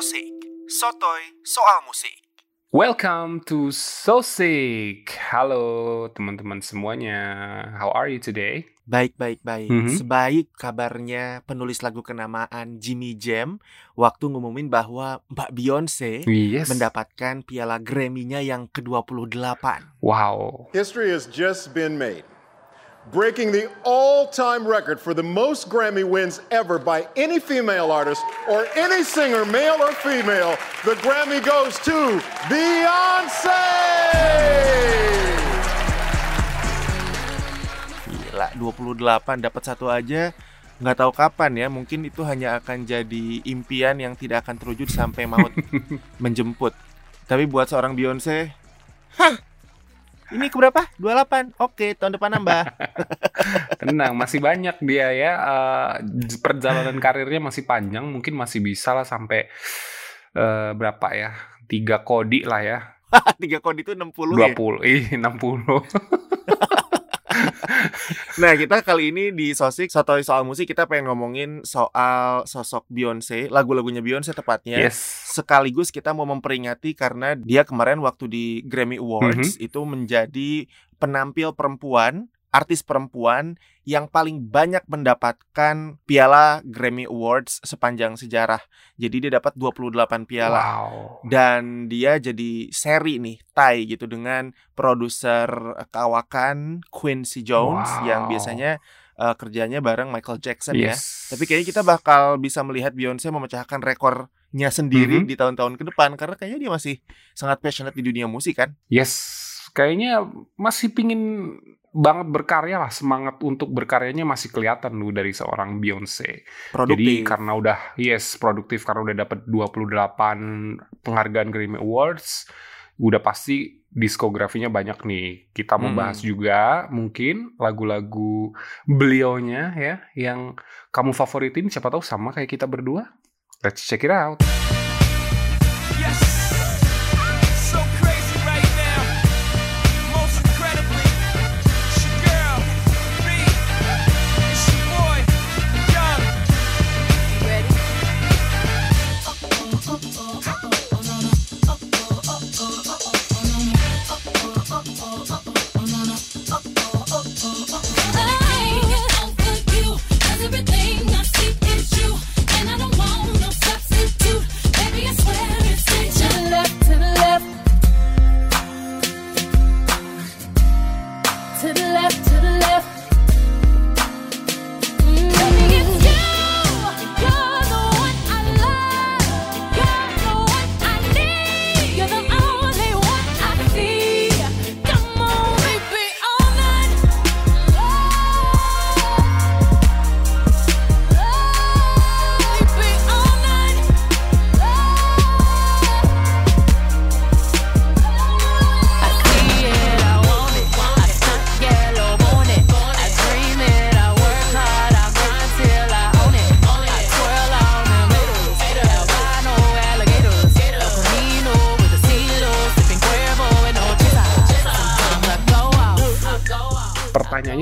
Sosik, sotoy soal musik. Welcome to Sosik. Halo teman-teman semuanya. How are you today? Baik, baik, baik. Mhm. Sebaik kabarnya penulis lagu kenamaan Jimmy Jam waktu ngumumin bahwa Mbak Beyonce Yes. mendapatkan piala Grammy-nya yang ke-28. Wow. History has just been made, breaking the all time record for the most Grammy wins ever by any female artist or any singer, male or female. The Grammy goes to Beyonce! Gila, 28 dapat satu aja nggak tahu kapan ya. Mungkin itu hanya akan jadi impian yang tidak akan terwujud sampai maut menjemput. Tapi buat seorang Beyonce, hah, ini keberapa? 28. Oke, tahun depan nambah. Tenang, masih banyak dia ya. eh, perjalanan karirnya masih panjang. Mungkin masih bisa lah sampai eh, berapa ya? Tiga kodi lah ya. Tiga kode itu 60 ya. 20. Ih, 60. Nah, kita kali ini di Sosik Sotoy Soal Musik kita pengen ngomongin soal sosok Beyonce, lagu-lagunya Beyonce tepatnya. Yes. Sekaligus kita mau memperingati karena dia kemarin waktu di Grammy Awards Mhm. itu menjadi penampil perempuan, artis perempuan yang paling banyak mendapatkan piala Grammy Awards sepanjang sejarah. Jadi dia dapat 28 piala Wow. dan dia jadi seri nih tie gitu dengan produser kawakan Quincy Jones Wow. yang biasanya uh, kerjanya bareng Michael Jackson ya. Yes. Tapi kayaknya kita bakal bisa melihat Beyonce memecahkan rekornya sendiri Mhm. di tahun-tahun ke depan karena kayaknya dia masih sangat passionate di dunia musik kan. Yes, kayaknya masih pingin banget berkarya lah. Semangat untuk berkaryanya masih kelihatan lu dari seorang Beyonce. Jadi Produktif. karena udah yes produktif karena udah dapat 28 penghargaan Grammy Awards, udah pasti diskografinya banyak nih. Kita mau Hmm. bahas juga mungkin lagu-lagu beliaunya ya yang kamu favoritin siapa tahu sama kayak kita berdua. Let's check it out. Yes,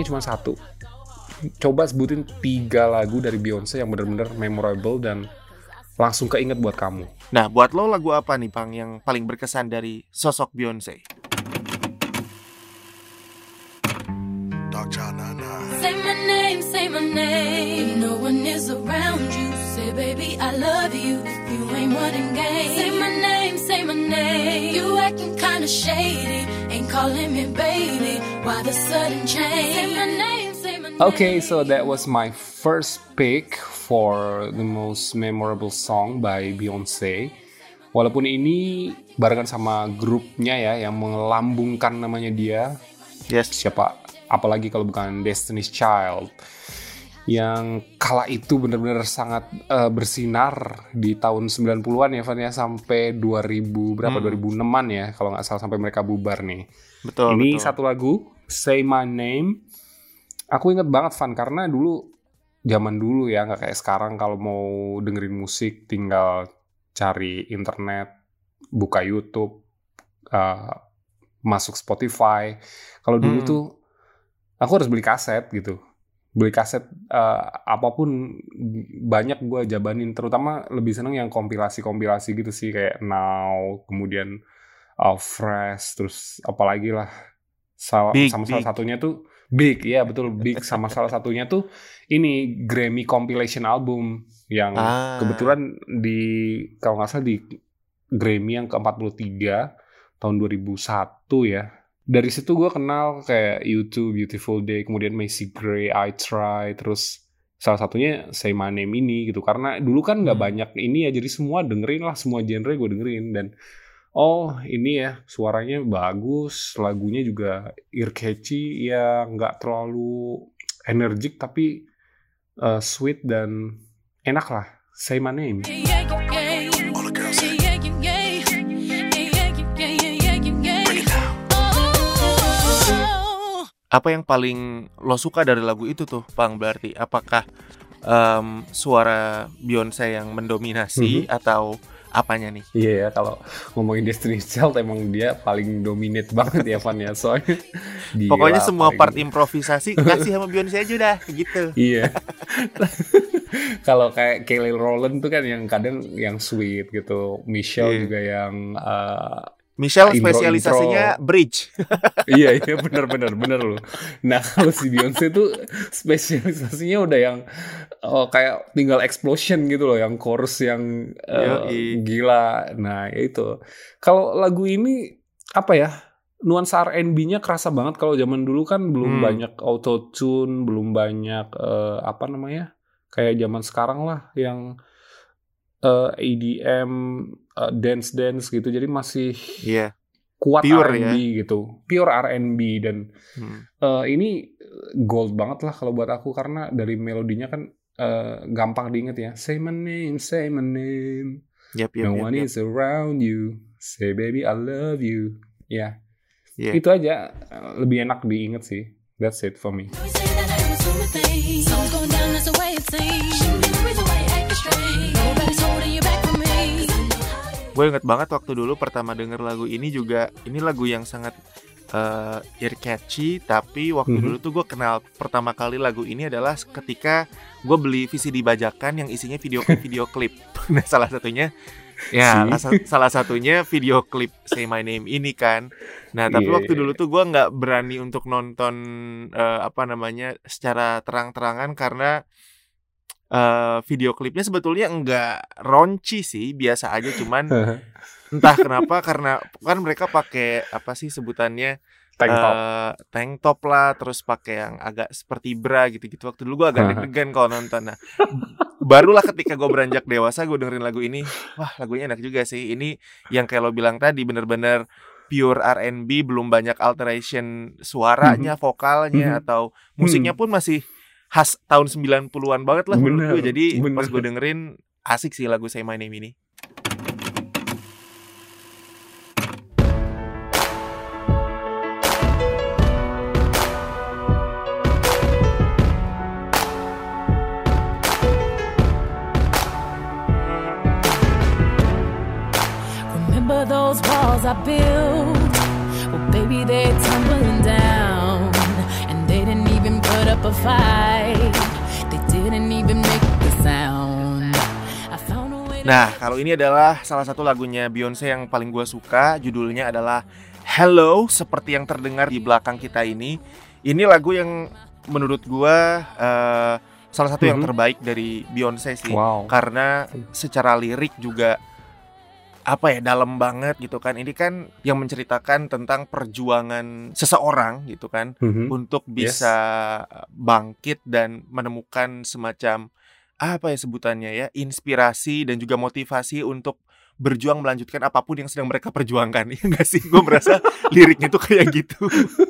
cuma satu. Coba sebutin tiga lagu dari Beyonce yang benar-benar memorable dan langsung keinget buat kamu. Nah, buat lo lagu apa nih, Pang, yang paling berkesan dari sosok Beyonce? Say my name, say my name. No one is around you. Say, baby, I love you. You ain't running game. Say my name, say my name. You acting kinda shady. Ain't calling me baby. Why the sudden change? Say my name, say my name. Okay, so that was my first pick for the most memorable song by Beyonce. Walaupun ini barengan sama grupnya ya yang melambungkan namanya dia, Yes. siapa apalagi kalau bukan Destiny's Child yang kala itu benar-benar sangat eh, bersinar di tahun 90-an ya Van ya sampai 2000 berapa 2006-an ya kalau nggak salah sampai mereka bubar nih. Betul, Ini betul. satu lagu Say My Name. Aku inget banget Van karena dulu zaman dulu ya nggak kayak sekarang kalau mau dengerin musik tinggal cari internet, buka YouTube, eh, masuk Spotify. Kalau dulu Hmm. tuh aku harus beli kaset gitu. Beli kaset eh, apa pun banyak gue jabanin terutama lebih seneng yang kompilasi-kompilasi gitu sih kayak Now kemudian uh, Fresh terus apalagi lah Sal- Big, sama Big. salah satunya tuh Big ya betul Big sama salah satunya tuh ini Grammy compilation album yang Ah. kebetulan di kalau nggak salah di Grammy yang ke-43 tahun 2001 ya dari situ gue kenal kayak YouTube, Beautiful Day, kemudian Macy Gray, I Try, terus salah satunya Say My Name ini gitu. Karena dulu kan nggak Hmm. banyak ini ya, jadi semua dengerin lah, semua genre gue dengerin dan oh ini ya suaranya bagus, lagunya juga ear catchy, ya nggak terlalu energik tapi uh, sweet dan enak lah. Say My Name. Apa yang paling lo suka dari lagu itu tuh, Pang? Berarti apakah em, suara Beyonce yang mendominasi Mhm. atau apanya nih? Iya ya kalau ngomongin Destiny's Child emang dia paling dominate banget ya Van ya soalnya gila, Pokoknya semua paling- part improvisasi kasih sama Beyonce aja dah, gitu. Iya. Kalau kayak Kelly Rowland tuh kan yang kadang yang sweet gitu. Michelle Iya. juga yang uh, Michelle Intro- spesialisasinya bridge. iya iya benar benar benar loh. Nah kalau si Beyonce tuh spesialisasinya udah yang oh, kayak tinggal explosion gitu loh, yang chorus yang uh, Yoi. gila. Nah ya itu. Kalau lagu ini apa ya? Nuansa R&B-nya kerasa banget kalau zaman dulu kan belum Hmm. banyak auto tune, belum banyak eh, apa namanya? Kayak zaman sekarang lah yang eh, EDM eh, dance dance gitu. Jadi masih Iya. kuat R&B gitu. Pure R&B dan Hmm. eh, ini gold banget lah kalau buat aku karena dari melodinya kan eh, gampang diinget ya. Say my name, say my name. Yap, yap, no yap, one yap. is around you. Say baby I love you. Ya, Iya. itu aja lebih enak diinget sih. That's it for me. Gue inget banget waktu dulu pertama denger lagu ini juga ini lagu yang sangat eh, ear catchy tapi waktu Mhm. dulu tuh gue kenal pertama kali lagu ini adalah ketika gue beli VCD bajakan yang isinya video klip video klip. Nah salah satunya ya Si. salah satunya video klip Say My Name ini kan. Nah tapi Iya, waktu iya, dulu tuh gue nggak berani untuk nonton eh, apa namanya secara terang-terangan karena eh, video klipnya sebetulnya enggak ronci sih biasa aja cuman entah kenapa karena kan mereka pakai apa sih sebutannya Tank top. eh, tank top lah terus pakai yang agak seperti bra gitu-gitu. Waktu dulu gue agak deg-degan kalau nonton. Nah barulah ketika gue beranjak dewasa gue dengerin lagu ini wah lagunya enak juga sih. Ini yang kayak lo bilang tadi bener-bener pure R&B belum banyak alteration suaranya vokalnya Mhm. atau musiknya pun masih khas tahun 90-an banget lah menurut gue Bener, jadi bener. pas gue dengerin asik sih lagu Say My Name ini Remember those walls I built? Well, baby, they're tumbling down. Up a fight. They didn't even make the sound. Nah, kalau ini adalah salah satu lagunya Beyonce yang paling gue suka. Judulnya adalah Hello, seperti yang terdengar di belakang kita ini. Ini lagu yang menurut gue eh, salah satu yang Mhm. terbaik dari Beyonce sih. Wow. Karena secara lirik juga apa ya dalam banget gitu kan. Ini kan yang menceritakan tentang perjuangan seseorang gitu kan Mhm. untuk Yes. bisa bangkit dan menemukan semacam apa ya sebutannya ya inspirasi dan juga motivasi untuk berjuang melanjutkan apa pun yang sedang mereka perjuangkan ya enggak sih gue merasa liriknya tuh kayak gitu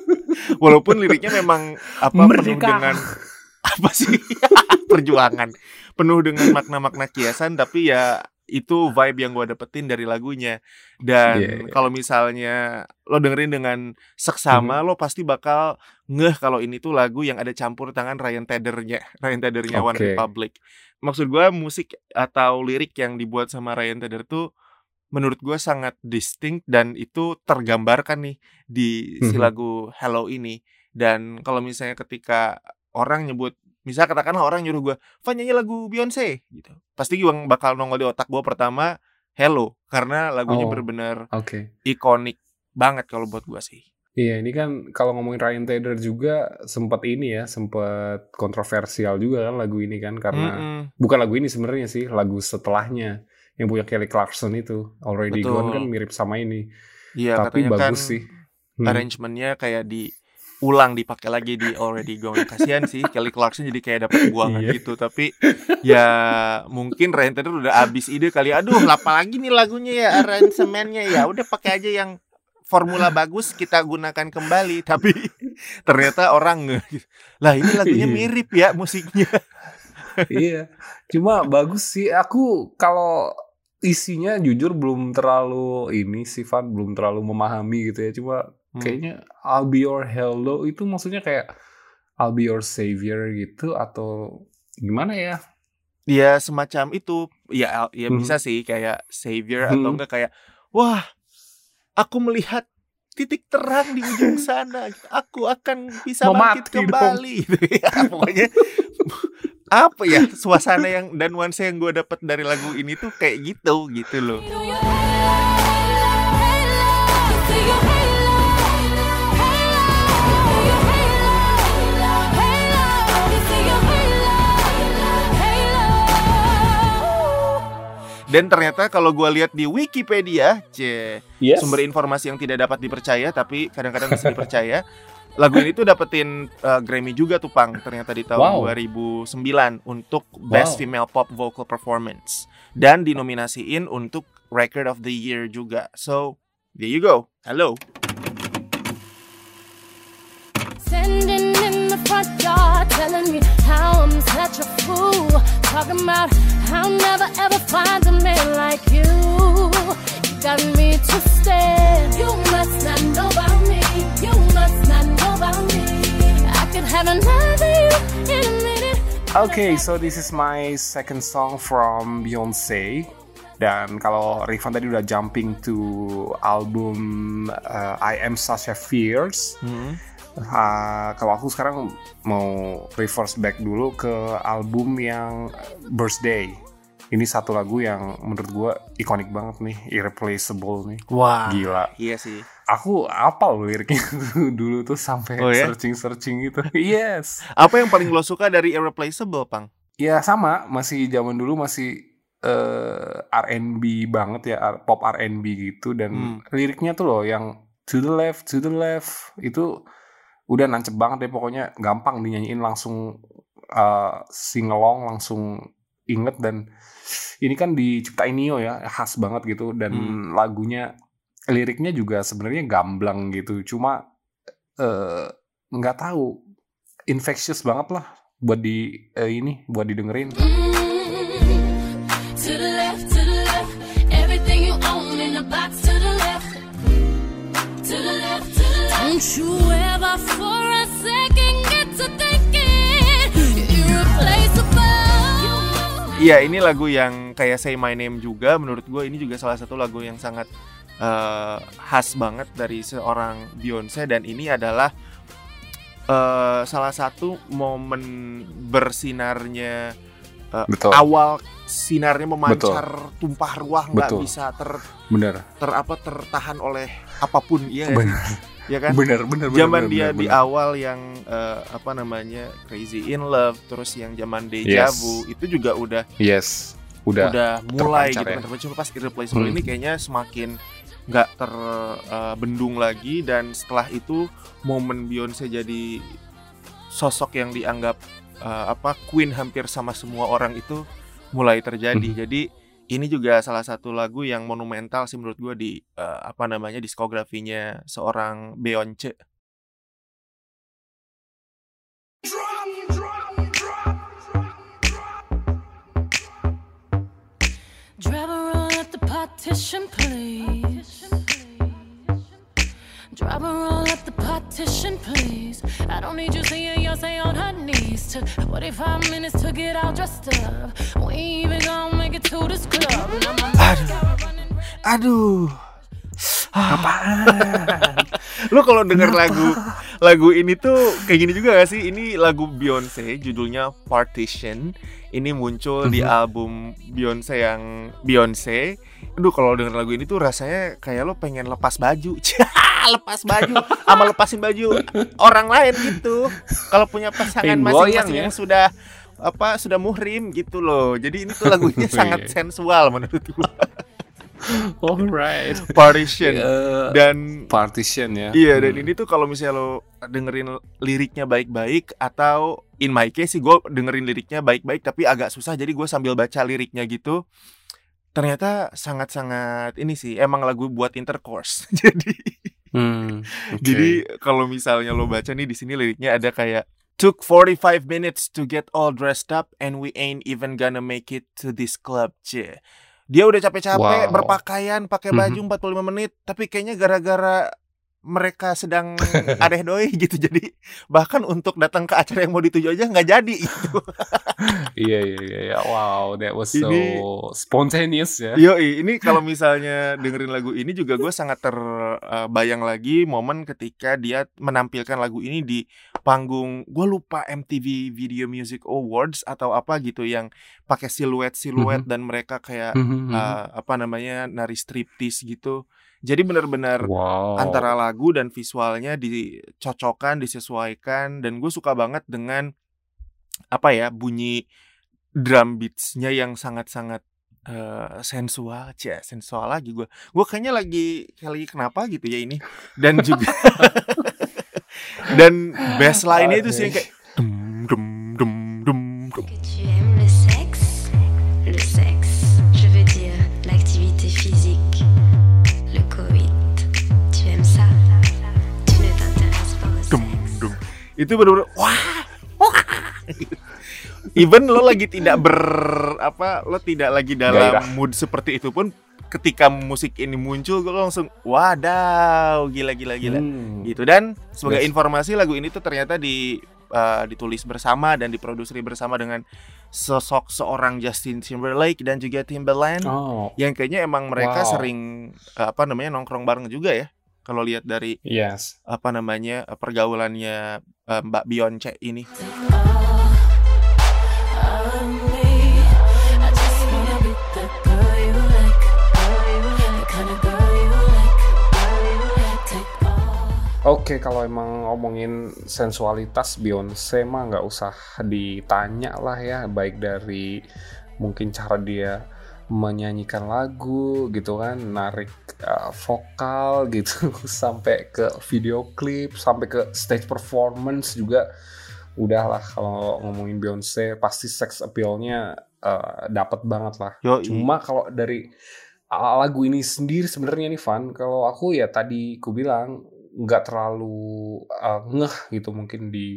walaupun liriknya memang apa penuh Merdeka. dengan apa sih perjuangan penuh dengan makna-makna kiasan tapi ya itu vibe yang gue dapetin dari lagunya dan Iya, iya. kalau misalnya lo dengerin dengan seksama lo pasti bakal ngeh kalau ini tuh lagu yang ada campur tangan Ryan Tedder-nya Ryan Tedder-nya One Oke. Republic maksud gue musik atau lirik yang dibuat sama Ryan Tedder tuh menurut gue sangat distinct dan itu tergambarkan nih di si Mhm. lagu Hello ini dan kalau misalnya ketika orang nyebut misal katakanlah orang nyuruh gue Van nyanyi lagu Beyonce gitu pasti gue bakal nongol di otak gue pertama Hello karena lagunya Oh. bener-bener Oke. ikonik banget kalau buat gue sih Iya, ini kan kalau ngomongin Ryan Tedder juga sempat ini ya, sempat kontroversial juga kan lagu ini kan karena Mm-mm. bukan lagu ini sebenarnya sih, lagu setelahnya yang punya Kelly Clarkson itu Already Betul. Gone kan mirip sama ini. Iya Tapi kan bagus sih. Hmm. arrangementnya kayak diulang dipakai lagi di Already Gone kasihan sih Kelly Clarkson jadi kayak dapat buangan Iya. gitu tapi ya mungkin Ryan Tedder udah abis ide kali aduh apa lagi nih lagunya ya arrangementnya ya udah pakai aja yang formula bagus kita gunakan kembali tapi ternyata orang lah ini lagunya Iya. mirip ya musiknya iya. Cuma bagus sih. Aku kalau isinya jujur belum terlalu ini sih Van belum terlalu memahami gitu ya. Cuma Hmm. kayaknya I'll be your hello itu maksudnya kayak I'll be your savior gitu atau gimana ya? ya semacam itu ya ya Hmm. bisa sih kayak savior atau Hmm. enggak kayak wah aku melihat titik terang di ujung sana aku akan bisa Mau bangkit mati kembali ya, pokoknya apa ya suasana yang dan nuansa yang gue dapat dari lagu ini tuh kayak gitu gitu loh dan ternyata kalau gue lihat di Wikipedia c Yes. sumber informasi yang tidak dapat dipercaya tapi kadang-kadang bisa dipercaya lagu ini tuh dapetin uh, Grammy juga tuh pang ternyata di tahun Wow. 2009 untuk Best Wow. Female Pop Vocal Performance dan dinominasiin untuk Record of the Year juga so there you go hello Standing front yard, telling me how I'm such a fool. Talking about how I'll never ever find a man like you. You got me twisted. You must not know about me. You must not know about me. I could have another you in a minute. Okay, so this is my second song from Beyonce. Dan kalau Rifan tadi udah jumping to album uh, I Am Sasha Fierce, uh, kalau aku sekarang mau reverse back dulu ke album yang Birthday. Ini satu lagu yang menurut gue ikonik banget nih, irreplaceable nih. wah Gila. iya sih Aku apal liriknya dulu tuh sampai Oh ya? searching-searching gitu. yes. apa yang paling lo suka dari Irreplaceable pang Ya sama, masih zaman dulu masih eh, R&B banget ya, pop R&B gitu dan Hmm. liriknya tuh loh yang to the left, to the left itu udah nancep banget deh pokoknya. Gampang dinyanyiin langsung eh, sing along langsung inget dan ini kan diciptain Nio ya khas banget gitu. Dan Hmm. lagunya liriknya juga sebenarnya gamblang gitu. Cuma eh, nggak tahu. Infectious banget lah buat di eh, ini buat didengerin. Mm, Iya ini lagu yang kayak Say My Name juga menurut gue ini juga salah satu lagu yang sangat eh, khas banget dari seorang Beyonce dan ini adalah eh, salah satu momen bersinarnya Betul. awal sinarnya memancar tumpah ruah nggak Betul. bisa ter bener ter apa tertahan oleh apa pun iya bener ya kan bener bener zaman bener, dia bener, di bener. awal yang eh, apa namanya Crazy in Love terus yang zaman Deja Yes. Vu itu juga udah yes udah, udah mulai gitu kan ya. terpancar. Cuma pas Irreplaceable Hmm. ini kayaknya semakin nggak terbendung lagi dan setelah itu momen Beyonce jadi sosok yang dianggap eh, apa queen hampir sama semua orang itu mulai terjadi Hmm. jadi ini juga salah satu lagu yang monumental sih menurut gue di eh, apa namanya diskografinya seorang Beyonce up the partition. Driver roll up the partition, please. I don't need you seeing Beyonce on her knees. Took 45 minutes to get all dressed up. We even gonna make it to this club. My Aduh. Aduh. Lu kalau denger lagu lagu ini tuh kayak gini juga gak sih? Ini lagu Beyonce, judulnya Partition. Ini muncul di album Beyonce yang Beyonce. Aduh kalau denger lagu ini tuh rasanya kayak lo pengen lepas baju. lepas baju sama lepasin baju orang lain gitu. Kalau punya pasangan masing-masing ya. yang sudah apa sudah muhrim gitu loh. Jadi ini tuh lagunya sangat Iya. sensual menurut gua. Alright. Partition Eh, dan partition ya. Iya dan Hmm. ini tuh kalau misalnya lo dengerin liriknya baik-baik atau in my case sih gue dengerin liriknya baik-baik tapi agak susah jadi gue sambil baca liriknya gitu ternyata sangat-sangat ini sih emang lagu buat intercourse jadi Hmm, oke. jadi kalau misalnya lo baca nih di sini liriknya ada kayak took 45 minutes to get all dressed up and we ain't even gonna make it to this club cie dia udah capek-capek Wow. berpakaian pakai baju 45 menit tapi kayaknya gara-gara mereka sedang adeh doi gitu jadi bahkan untuk datang ke acara yang mau dituju aja nggak jadi gitu Iya iya iya iya. Wow, that was so Ini- spontaneous ya. Yoi, ini kalau misalnya dengerin lagu ini juga gue sangat terbayang lagi momen ketika dia menampilkan lagu ini di panggung gue lupa MTV Video Music Awards atau apa gitu yang pakai siluet siluet dan mereka kayak Mhm, mhm. eh, apa namanya nari striptease gitu. Jadi benar-benar wow. antara lagu dan visualnya dicocokkan, disesuaikan dan gue suka banget dengan apa ya bunyi drum beatsnya yang sangat-sangat eh, sensual, cia sensual lagi gue. Gue kayaknya lagi kayak lagi kenapa gitu ya ini dan juga dan bass line itu sih yang kayak itu benar-benar wah wah even lo lagi tidak ber apa lo tidak lagi dalam Gairah. mood seperti itu pun ketika musik ini muncul gue langsung wadaw gila gila gila Hmm. gitu dan sebagai Yes. informasi lagu ini tuh ternyata di uh, ditulis bersama dan diproduksi bersama dengan sosok seorang Justin Timberlake dan juga Timbaland Oh, yang kayaknya emang mereka Wow. sering uh, apa namanya nongkrong bareng juga ya kalau lihat dari yes. apa namanya pergaulannya uh, Mbak Beyonce ini. Oke, kalau emang ngomongin sensualitas Beyonce mah nggak usah ditanya lah ya, baik dari mungkin cara dia menyanyikan lagu gitu kan, narik uh, vokal gitu sampai ke video klip, sampai ke stage performance juga udahlah kalau ngomongin Beyonce pasti sex appeal-nya uh, dapat banget lah. Yo, Cuma kalau dari lagu ini sendiri sebenarnya nih Van, kalau aku ya tadi ku bilang nggak terlalu uh, ngeh gitu mungkin di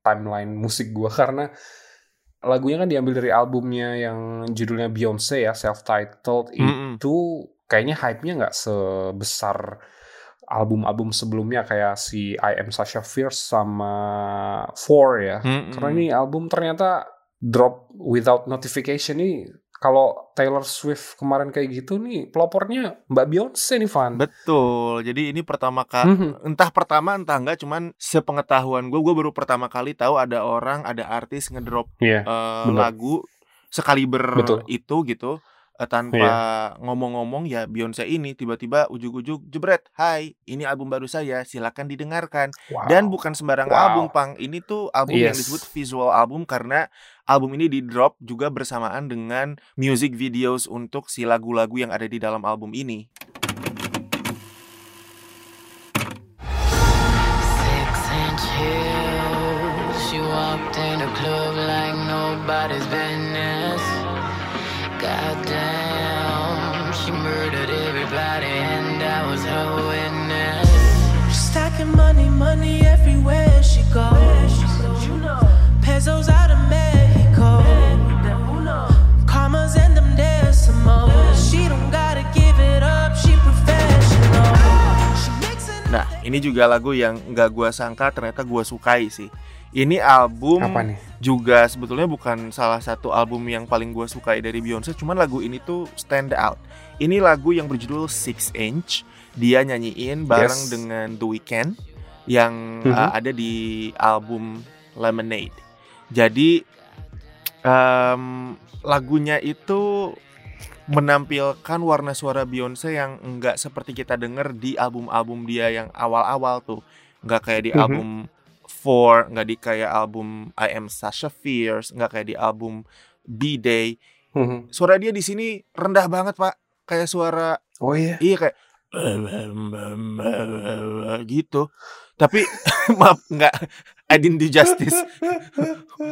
timeline musik gua karena lagunya kan diambil dari albumnya yang judulnya Beyonce ya self-titled Mm-mm. itu kayaknya hype-nya nggak sebesar album-album sebelumnya kayak si I Am Sasha Fierce sama Four ya Mm-mm. karena ini album ternyata drop without notification nih kalau Taylor Swift kemarin kayak gitu nih pelopornya Mbak Beyonce nih Van. Betul. Jadi ini pertama kali Mhm. entah pertama entah enggak cuman sepengetahuan gue gue baru pertama kali tahu ada orang ada artis ngedrop Iya. eh, bener. lagu sekaliber Betul. itu gitu eh, tanpa ngomong-ngomong ya Beyonce ini tiba-tiba ujuk-ujuk jebret hai ini album baru saya silakan didengarkan Wow. dan bukan sembarang Wow. album pang ini tuh album yang Yes. disebut visual album karena album ini di drop juga bersamaan dengan music videos untuk si lagu-lagu yang ada di dalam album ini Six ini juga lagu yang nggak gua sangka ternyata gua sukai sih. Ini album Apa nih? juga sebetulnya bukan salah satu album yang paling gue sukai dari Beyonce, cuman lagu ini tuh stand out. Ini lagu yang berjudul Six Inch. Dia nyanyiin bareng Yes. dengan The Weeknd yang Mhm. uh, ada di album Lemonade. Jadi em, lagunya itu menampilkan warna suara Beyonce yang enggak seperti kita denger di album-album dia yang awal-awal tuh. Enggak kayak di Mhm. album Four, enggak di kayak album I Am Sasha Fierce, enggak kayak di album B-Day. Mhm. Suara dia di sini rendah banget, Pak. Kayak suara Oh iya. iya kayak gitu. Tapi maaf enggak I didn't do justice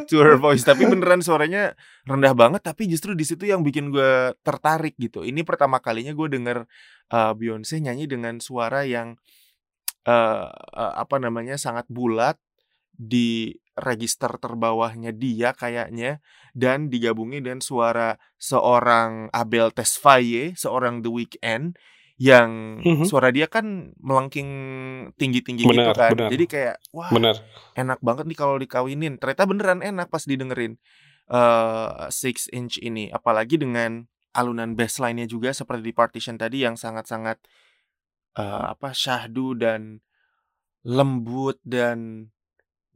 to her voice. Tapi beneran suaranya rendah banget tapi justru di situ yang bikin gue tertarik gitu. Ini pertama kalinya gue denger uh, Beyonce nyanyi dengan suara yang uh, uh, apa namanya sangat bulat di register terbawahnya dia kayaknya dan digabungi dengan suara seorang Abel Tesfaye seorang The Weeknd yang Mhm. suara dia kan melengking tinggi-tinggi gitu kan benar. jadi kayak wah Bener. enak banget nih kalau dikawinin. Ternyata beneran enak pas didengerin eh Six Inch ini. Apalagi dengan alunan bassline-nya juga seperti di Partition tadi yang sangat-sangat eh, apa syahdu dan lembut dan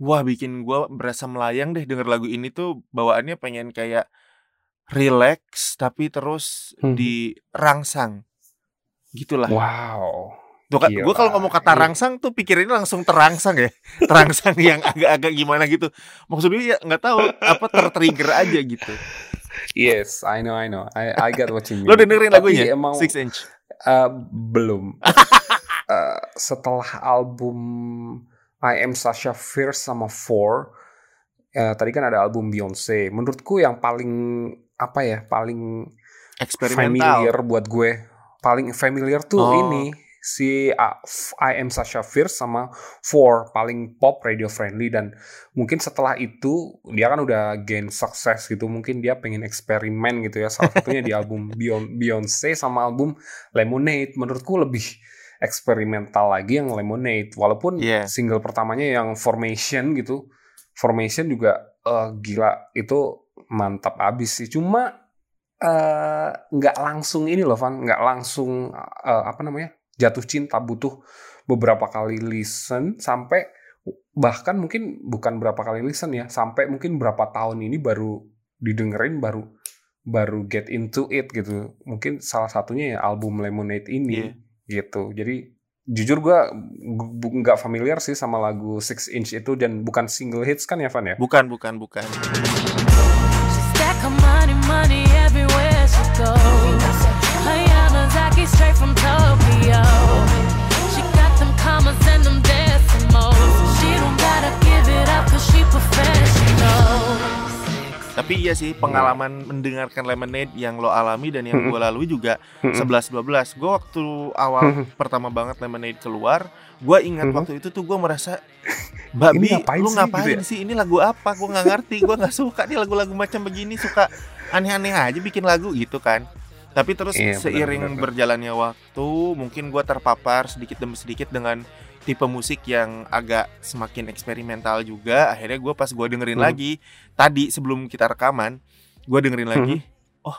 wah bikin gua berasa melayang deh denger lagu ini tuh bawaannya pengen kayak relax tapi terus Mhm. dirangsang. Gitulah. Wow. Tuh kan, gue kalau ngomong kata Iya. rangsang tuh pikirinnya langsung terangsang ya, terangsang yang agak-agak gimana gitu. Maksudnya ya nggak tahu apa tertrigger aja gitu. Yes, I know, I know. I I get what you mean. Lo dengerin Tapi lagunya Emang Six Inch. eh, belum. Eh, setelah album I Am Sasha Fierce sama Four, eh, tadi kan ada album Beyonce. Menurutku yang paling apa ya, paling Eksperimental. familiar buat gue, paling familiar tuh Oh. ini si uh, I Am Sasha Fierce sama Four paling pop radio friendly dan mungkin setelah itu dia kan udah gain sukses gitu mungkin dia pengen eksperimen gitu ya salah satunya di album Beyon- Beyonce sama album Lemonade menurutku lebih eksperimental lagi yang Lemonade walaupun Iya. single pertamanya yang Formation gitu Formation juga eh, gila itu mantap abis sih cuma eh, nggak langsung ini loh Van. Nggak langsung eh, apa namanya jatuh cinta butuh beberapa kali listen sampai bahkan mungkin bukan berapa kali listen ya sampai mungkin berapa tahun ini baru didengerin baru baru get into it gitu. Mungkin salah satunya ya album Lemonade ini gitu. Jadi jujur gua nggak familiar sih sama lagu Six Inch itu dan bukan single hits kan ya Van ya? Bukan, bukan, bukan. Money, money everywhere she goes. Her Yamazaki straight from Tokyo. She got them commas and them decimals. She don't gotta give it up cause she professional. Tapi iya sih pengalaman mendengarkan Lemonade yang lo alami dan yang gue lalui juga 11-12 Gue waktu awal pertama banget Lemonade keluar Gue ingat waktu itu tuh gue merasa Mbak Ini Bi, ngapain lu sih?" ngapain gitu ya? sih? Ini lagu apa? Gue nggak ngerti Gue nggak suka nih lagu-lagu macam begini Suka aneh-aneh aja bikin lagu gitu kan. Tapi terus Iya, seiring benar, benar. berjalannya waktu Mungkin gue terpapar sedikit demi sedikit dengan tipe musik yang agak semakin eksperimental juga. Akhirnya gue pas gue dengerin Hmm. lagi tadi sebelum kita rekaman gue dengerin lagi oh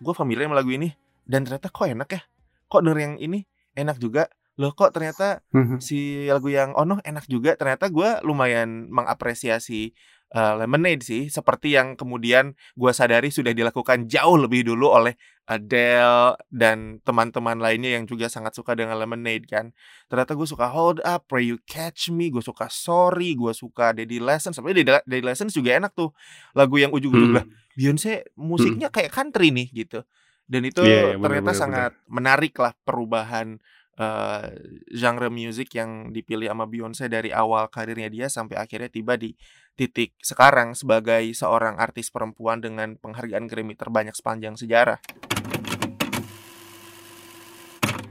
gue familiar sama lagu ini dan ternyata kok enak ya? Kok denger yang ini? Enak juga. Loh kok ternyata Mhm. si lagu yang Ono enak juga. Ternyata gue lumayan mengapresiasi uh, Lemonade sih seperti yang kemudian gue sadari sudah dilakukan jauh lebih dulu oleh Adele dan teman-teman lainnya yang juga sangat suka dengan Lemonade kan. Ternyata gue suka Hold Up Pray You Catch Me gue suka Sorry gue suka Daddy Lessons sebenarnya Daddy, Daddy Lessons juga enak tuh lagu yang ujung-ujung Hmm. lah Beyonce musiknya kayak country nih gitu. Dan itu Iya, iya, benar, ternyata benar, sangat menarik lah perubahan eh, genre music yang dipilih sama Beyonce dari awal karirnya dia sampai akhirnya tiba di titik sekarang sebagai seorang artis perempuan dengan penghargaan Grammy terbanyak sepanjang sejarah.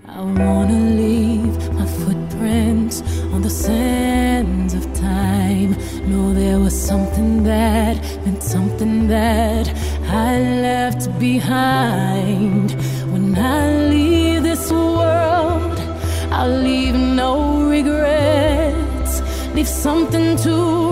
I wanna leave my footprints on the sands of time. Know there was something that meant something that I left behind. When I leave this world, I'll leave no regrets. Leave something to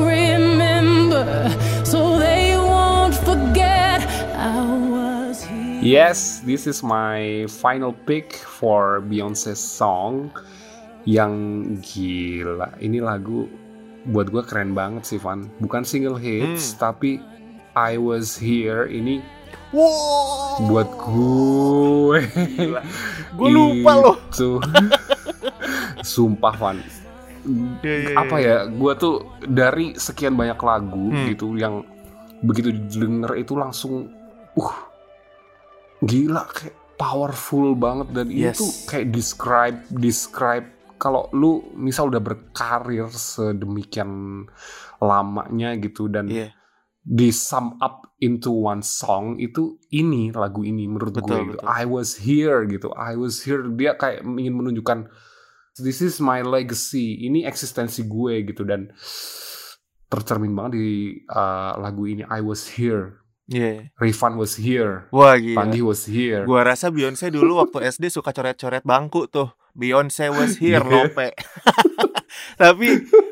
Yes, this is my final pick for Beyonce song yang gila. Ini lagu buat gue keren banget sih, Van. Bukan single hits, tapi I Was Here ini Wow. buat gue. Gue lupa loh. Sumpah, Van. Iya, iya, Apa iya. ya? Gue tuh dari sekian banyak lagu Hmm. gitu yang begitu denger itu langsung, uh, gila kayak powerful banget dan Yes. tuh kayak describe describe kalau lu misal udah berkarir sedemikian lamanya gitu dan Iya. di sum up into one song itu ini lagu ini menurut Betul, gue gitu. betul. I was here gitu I was here dia kayak ingin menunjukkan this is my legacy ini eksistensi gue gitu dan tercermin banget di uh, lagu ini I was here Iya. Rifan was here Wah gila. Pandi was here Gua rasa Beyonce dulu waktu SD suka coret-coret bangku tuh. Beyonce was here, Iya. lope. Tapi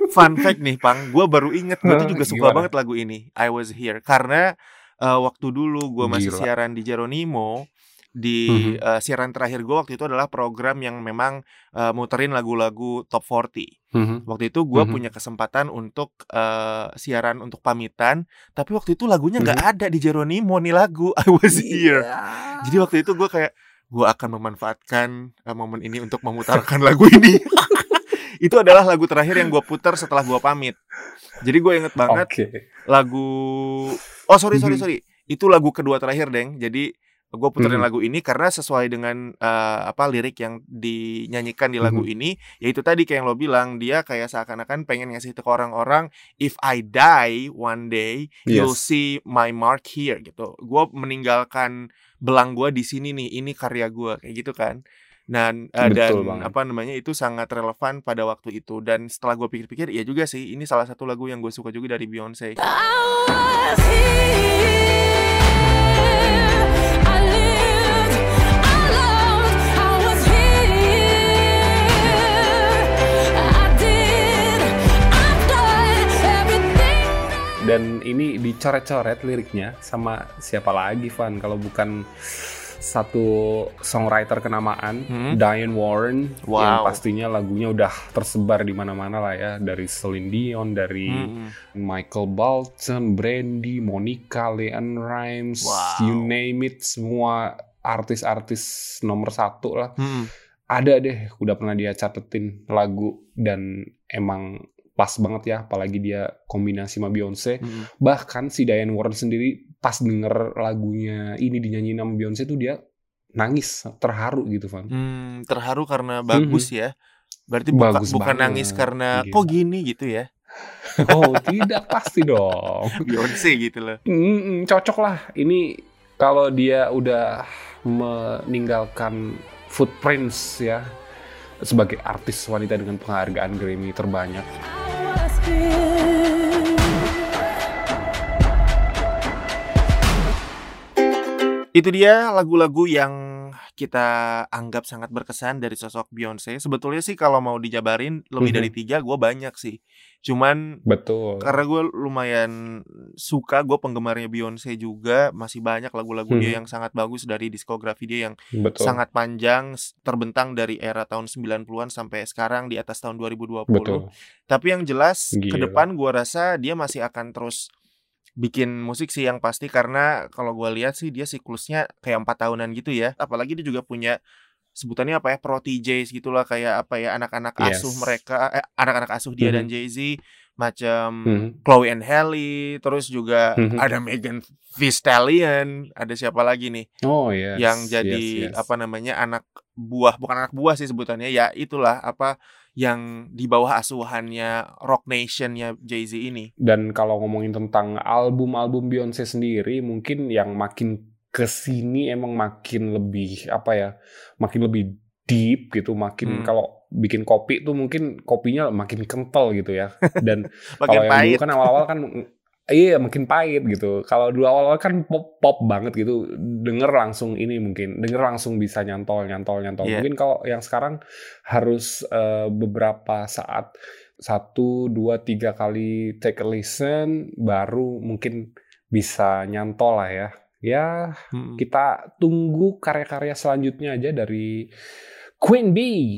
fun fact nih, Pang, gua baru inget gue tuh juga suka Gimana? banget lagu ini, I was here. Karena eh, waktu dulu gua masih Gila. siaran di Jeronimo, di Mhm. eh, siaran terakhir gue waktu itu adalah program yang memang eh, muterin lagu-lagu top 40. Mhm. Waktu itu gue Mhm. punya kesempatan untuk eh, siaran untuk pamitan, tapi waktu itu lagunya nggak Mhm. ada di Jeronimo nih lagu I was here. Jadi waktu itu gue kayak gue akan memanfaatkan uh, momen ini untuk memutarkan lagu ini. itu adalah lagu terakhir yang gue putar setelah gue pamit. Jadi gue inget banget Oke lagu. Oh sorry sorry Mhm. sorry. Itu lagu kedua terakhir deng. Jadi gue puterin Mhm. lagu ini karena sesuai dengan uh, apa lirik yang dinyanyikan di lagu Mhm. ini. Yaitu tadi kayak yang lo bilang dia kayak seakan-akan pengen ngasih ke orang-orang if I die one day you'll Yes. see my mark here gitu. Gue meninggalkan belang gue di sini nih. Ini karya gue kayak gitu kan. Dan uh, dan banget. apa namanya itu sangat relevan pada waktu itu. Dan setelah gue pikir-pikir, ya juga sih. Ini salah satu lagu yang gue suka juga dari Beyonce. Dan ini dicoret-coret liriknya sama siapa lagi Van kalau bukan satu songwriter kenamaan Hmm. Diane Warren yang Wow. pastinya lagunya udah tersebar di mana-mana lah ya dari Celine Dion dari Mm-mm. Michael Bolton, Brandy, Monica, Leanne Rimes, Wow. you name it semua artis-artis nomor satu lah Mm-mm. ada deh udah pernah dia catetin lagu dan emang pas banget ya apalagi dia kombinasi sama Beyonce Mm-mm. bahkan si Diane Warren sendiri pas denger lagunya ini dinyanyiin sama Beyonce tuh dia nangis terharu gitu Van Hmm, terharu karena bagus ya. Berarti buka- Bagus bukan banget. nangis karena Gila. kok gini gitu ya. oh tidak pasti dong Beyonce gitu loh. Mm-mm, cocok lah ini kalau dia udah meninggalkan footprints ya sebagai artis wanita dengan penghargaan Grammy terbanyak. Itu dia lagu-lagu yang kita anggap sangat berkesan dari sosok Beyonce. Sebetulnya sih kalau mau dijabarin lebih Mhm. dari tiga, gue banyak sih. Cuman betul karena gue lumayan suka, gue penggemarnya Beyonce juga. Masih banyak lagu-lagu dia Mhm. yang sangat bagus dari diskografi dia yang betul sangat panjang, terbentang dari era tahun 90-an sampai sekarang di atas tahun 2020. betul Tapi yang jelas ke depan gua rasa dia masih akan terus bikin musik sih yang pasti karena kalau gua lihat sih dia siklusnya kayak empat tahunan gitu ya. Apalagi dia juga punya sebutannya apa ya proteges gitulah kayak apa ya anak-anak Yes. asuh mereka eh, anak-anak asuh dia Mhm. dan Jay Z macam Mhm. Chloe and Halle terus juga Mhm. ada Megan Thee Stallion ada siapa lagi nih oh yes yang jadi yes, yes. apa namanya anak buah bukan anak buah sih sebutannya ya itulah apa yang di bawah asuhannya Rock Nationnya Jay Z ini. dan kalau ngomongin tentang album-album Beyonce sendiri mungkin yang makin ke sini emang makin lebih apa ya makin lebih deep gitu makin Hmm. kalau bikin kopi tuh mungkin kopinya makin kental gitu ya dan kalau yang pahit. dulu kan awal-awal kan iya makin pahit gitu kalau dulu awal-awal kan pop pop banget gitu denger langsung ini mungkin denger langsung bisa nyantol nyantol nyantol Iya. mungkin kalau yang sekarang harus eh, beberapa saat satu dua tiga kali take a listen baru mungkin bisa nyantol lah ya Ya, Hmm. kita tunggu karya-karya selanjutnya aja dari Queen Bee.